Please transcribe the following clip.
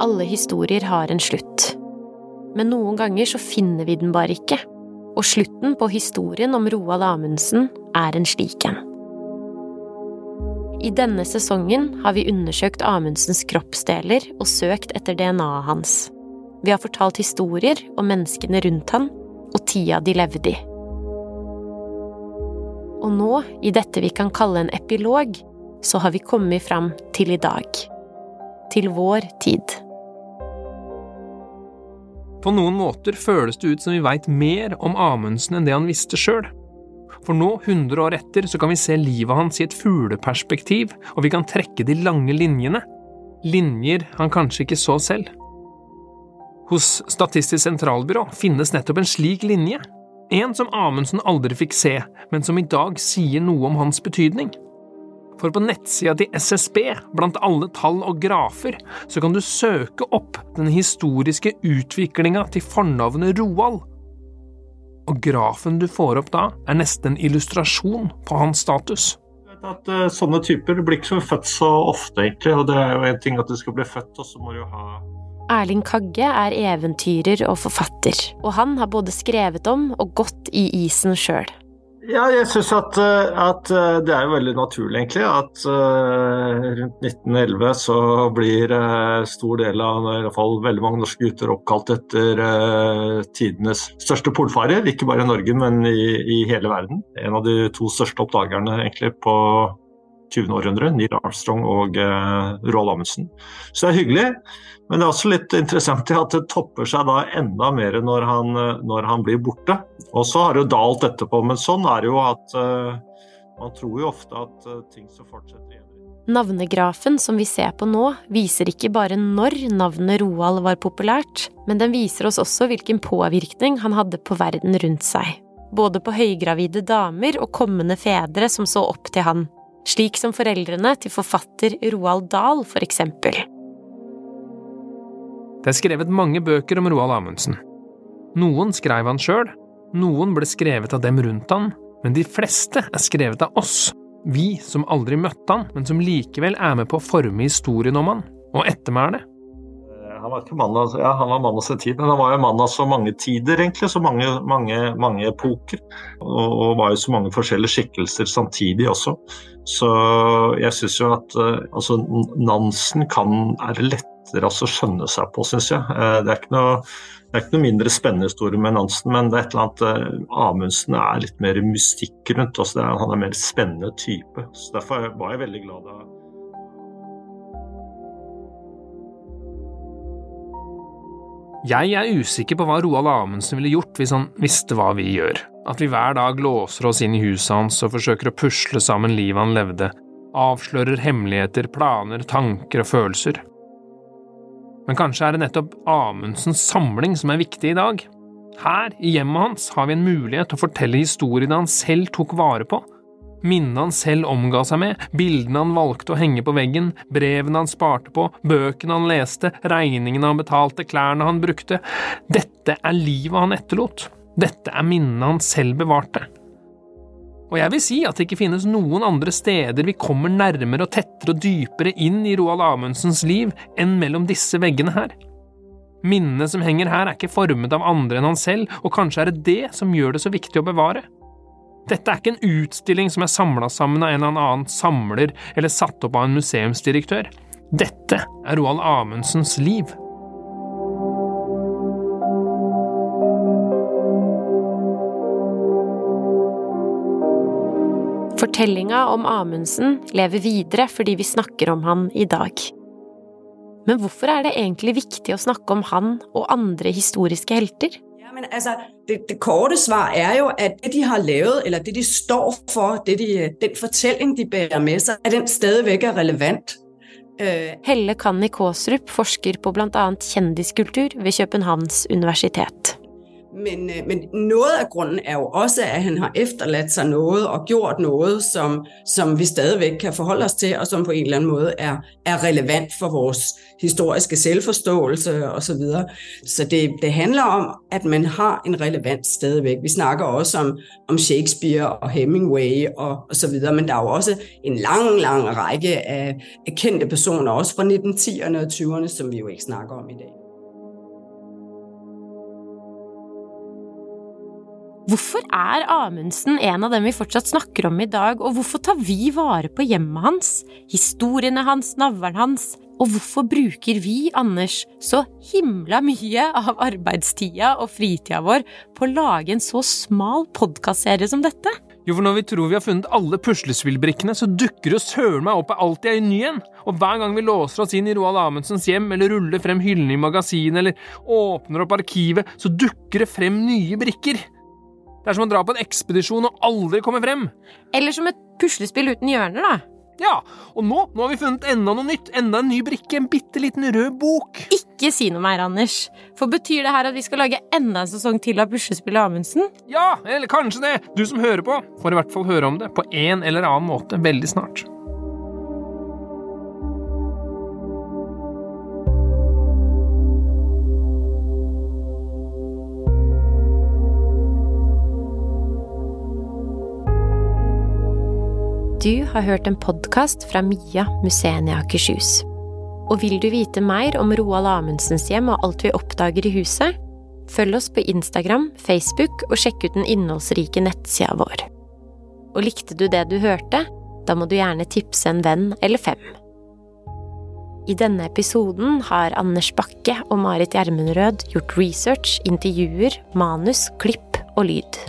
Alle historier har en slutt. Men noen ganger så finner vi den bare ikke. Og slutten på historien om Roald Amundsen er en slik en. I denne sesongen har vi undersøkt Amundsens kroppsdeler og søkt etter DNA-et hans. Vi har fortalt historier om menneskene rundt han og tida de levde i. Og nå, i dette vi kan kalle en epilog, så har vi kommet fram til i dag. Til vår tid. På noen måter føles det ut som vi veit mer om Amundsen enn det han visste sjøl. For nå, 100 år etter, så kan vi se livet hans i et fugleperspektiv, og vi kan trekke de lange linjene. Linjer han kanskje ikke så selv. Hos Statistisk sentralbyrå finnes nettopp en slik linje. En som Amundsen aldri fikk se, men som i dag sier noe om hans betydning. For på nettsida til SSB, blant alle tall og grafer, så kan du søke opp den historiske utviklinga til fornavnet Roald. Og grafen du får opp da, er nesten en illustrasjon på hans status. At uh, Sånne typer blir ikke født så ofte, egentlig. Og det er jo en ting at du skal bli født, og så må du jo ha Erling Kagge er eventyrer og forfatter, og han har både skrevet om og gått i isen sjøl. Ja, jeg syns at, eh, at, eh, det er jo veldig naturlig, egentlig, at uh, rundt 1911 så blir stor del av i hvert fall veldig mange norske gutter oppkalt etter tidenes største polfarer. Ikke bare i Norge, men i, i, hele verden. En av de to største oppdagerne egentlig på 20. århundre, Neil Armstrong og Roald Amundsen. Så det er hyggelig. Men det er også litt interessant at det topper seg da enda mer når han, når han blir borte. Og så har det jo dalt etterpå, men sånn er det jo at uh, man tror jo ofte at uh, ting som fortsetter igjen. Navnegrafen som vi ser på nå, viser ikke bare når navnet Roald var populært, men den viser oss også hvilken påvirkning han hadde på verden rundt seg. Både på høygravide damer og kommende fedre som så opp til han, slik som foreldrene til forfatter Roald Dahl, for eksempel. Det er skrevet mange bøker om Roald Amundsen. Noen skrev han sjøl, noen ble skrevet av dem rundt han, men de fleste er skrevet av oss, vi som aldri møtte han, men som likevel er med på å forme historien om han, og ettermælet. Eh, han var ikke mann av, ja, han var mann av sin tid, men han var jo mann av så mange tider, egentlig. Så mange, mange, mange epoker. Og, og, var jo så mange forskjellige skikkelser samtidig også. Så jeg syns jo at uh, altså, Nansen kan, er lettere å skjønne seg på, syns jeg. Uh, det er ikke noe det er ikke noe mindre spennende historie med Nansen, men det er et eller annet uh, Amundsen er litt mer mystikk rundt. Altså er, han er en mer spennende type. så Derfor var jeg veldig glad da Jeg er usikker på hva Roald Amundsen ville gjort hvis han visste hva vi gjør. At vi hver dag låser oss inn i huset hans og forsøker å pusle sammen livet han levde, avslører hemmeligheter, planer, tanker og følelser. Men kanskje er det nettopp Amundsens samling som er viktig i dag? Her, i hjemmet hans, har vi en mulighet til å fortelle historiene han selv tok vare på. Minnene han selv omga seg med, bildene han valgte å henge på veggen, brevene han sparte på, bøkene han leste, regningene han betalte, klærne han brukte. Dette er livet han etterlot. Dette er minnene han selv bevarte. Og jeg vil si at det ikke finnes noen andre steder vi kommer nærmere og tettere og dypere inn i Roald Amundsens liv enn mellom disse veggene her. Minnene som henger her, er ikke formet av andre enn han selv, og kanskje er det det som gjør det så viktig å bevare. Dette er ikke en utstilling som er samla sammen av en eller annen samler eller satt opp av en museumsdirektør. Dette er Roald Amundsens liv. Fortellinga om Amundsen lever videre fordi vi snakker om han i dag. Men hvorfor er det egentlig viktig å snakke om han og andre historiske helter? Ja, men altså, det, det, korte svar er jo at det de har laget, eller det de står for, de, den fortelling de bærer med seg, at den stadig er relevant. Uh, Helle Kanni Kaasrup forsker på bl.a. kjendiskultur ved Københavns universitet. Men, øh, men noget af grunden er jo også, at han har efterladt sig noget og gjort noget, som, som vi stadigvæk kan forholde os til, og som på en eller anden måde er, er relevant for vores historiske selvforståelse osv. Så, videre. så det, det handler om, at man har en relevans stadigvæk. Vi snakker også om, om Shakespeare og Hemingway og, og så videre, men der er jo også en lang, lang række af, af kendte personer, også fra 1910'erne og 20'erne, som vi jo ikke snakker om i dag. Hvorfor er Amundsen en av dem vi fortsatt snakker om i dag, og hvorfor tar vi vare på hjemmet hans, historiene hans, navlen hans, og hvorfor bruker vi, Anders, så himla mye av arbeidstida og fritida vår på å lage en så smal podkastserie som dette? Jo, for når vi tror vi har funnet alle puslespillbrikkene, så dukker det søren meg opp alltid en ny en. Og hver gang vi låser oss inn i Roald Amundsens hjem, eller ruller frem hyllene i magasinet, eller åpner opp arkivet, så dukker det frem nye brikker. Det er som å dra på en ekspedisjon og aldri komme frem. Eller som et puslespill uten hjørner, da. Ja, og nå, nå har vi funnet enda noe nytt. Enda en ny brikke. En bitte liten rød bok. Ikke si noe mer, Anders. For betyr det her at vi skal lage enda en sesong til av Puslespillet Amundsen? Ja, eller kanskje det. Du som hører på, får i hvert fall høre om det på en eller annen måte veldig snart. Du har hørt en podkast fra Mia Museene Akershus. Og vil du vite mer om Roald Amundsens hjem og alt vi oppdager i huset? Følg oss på Instagram, Facebook og sjekk ut den innholdsrike nettsida vår. Og likte du det du hørte? Da må du gjerne tipse en venn eller fem. I denne episoden har Anders Bakke og Marit Gjermundrød gjort research, intervjuer, manus, klipp og lyd.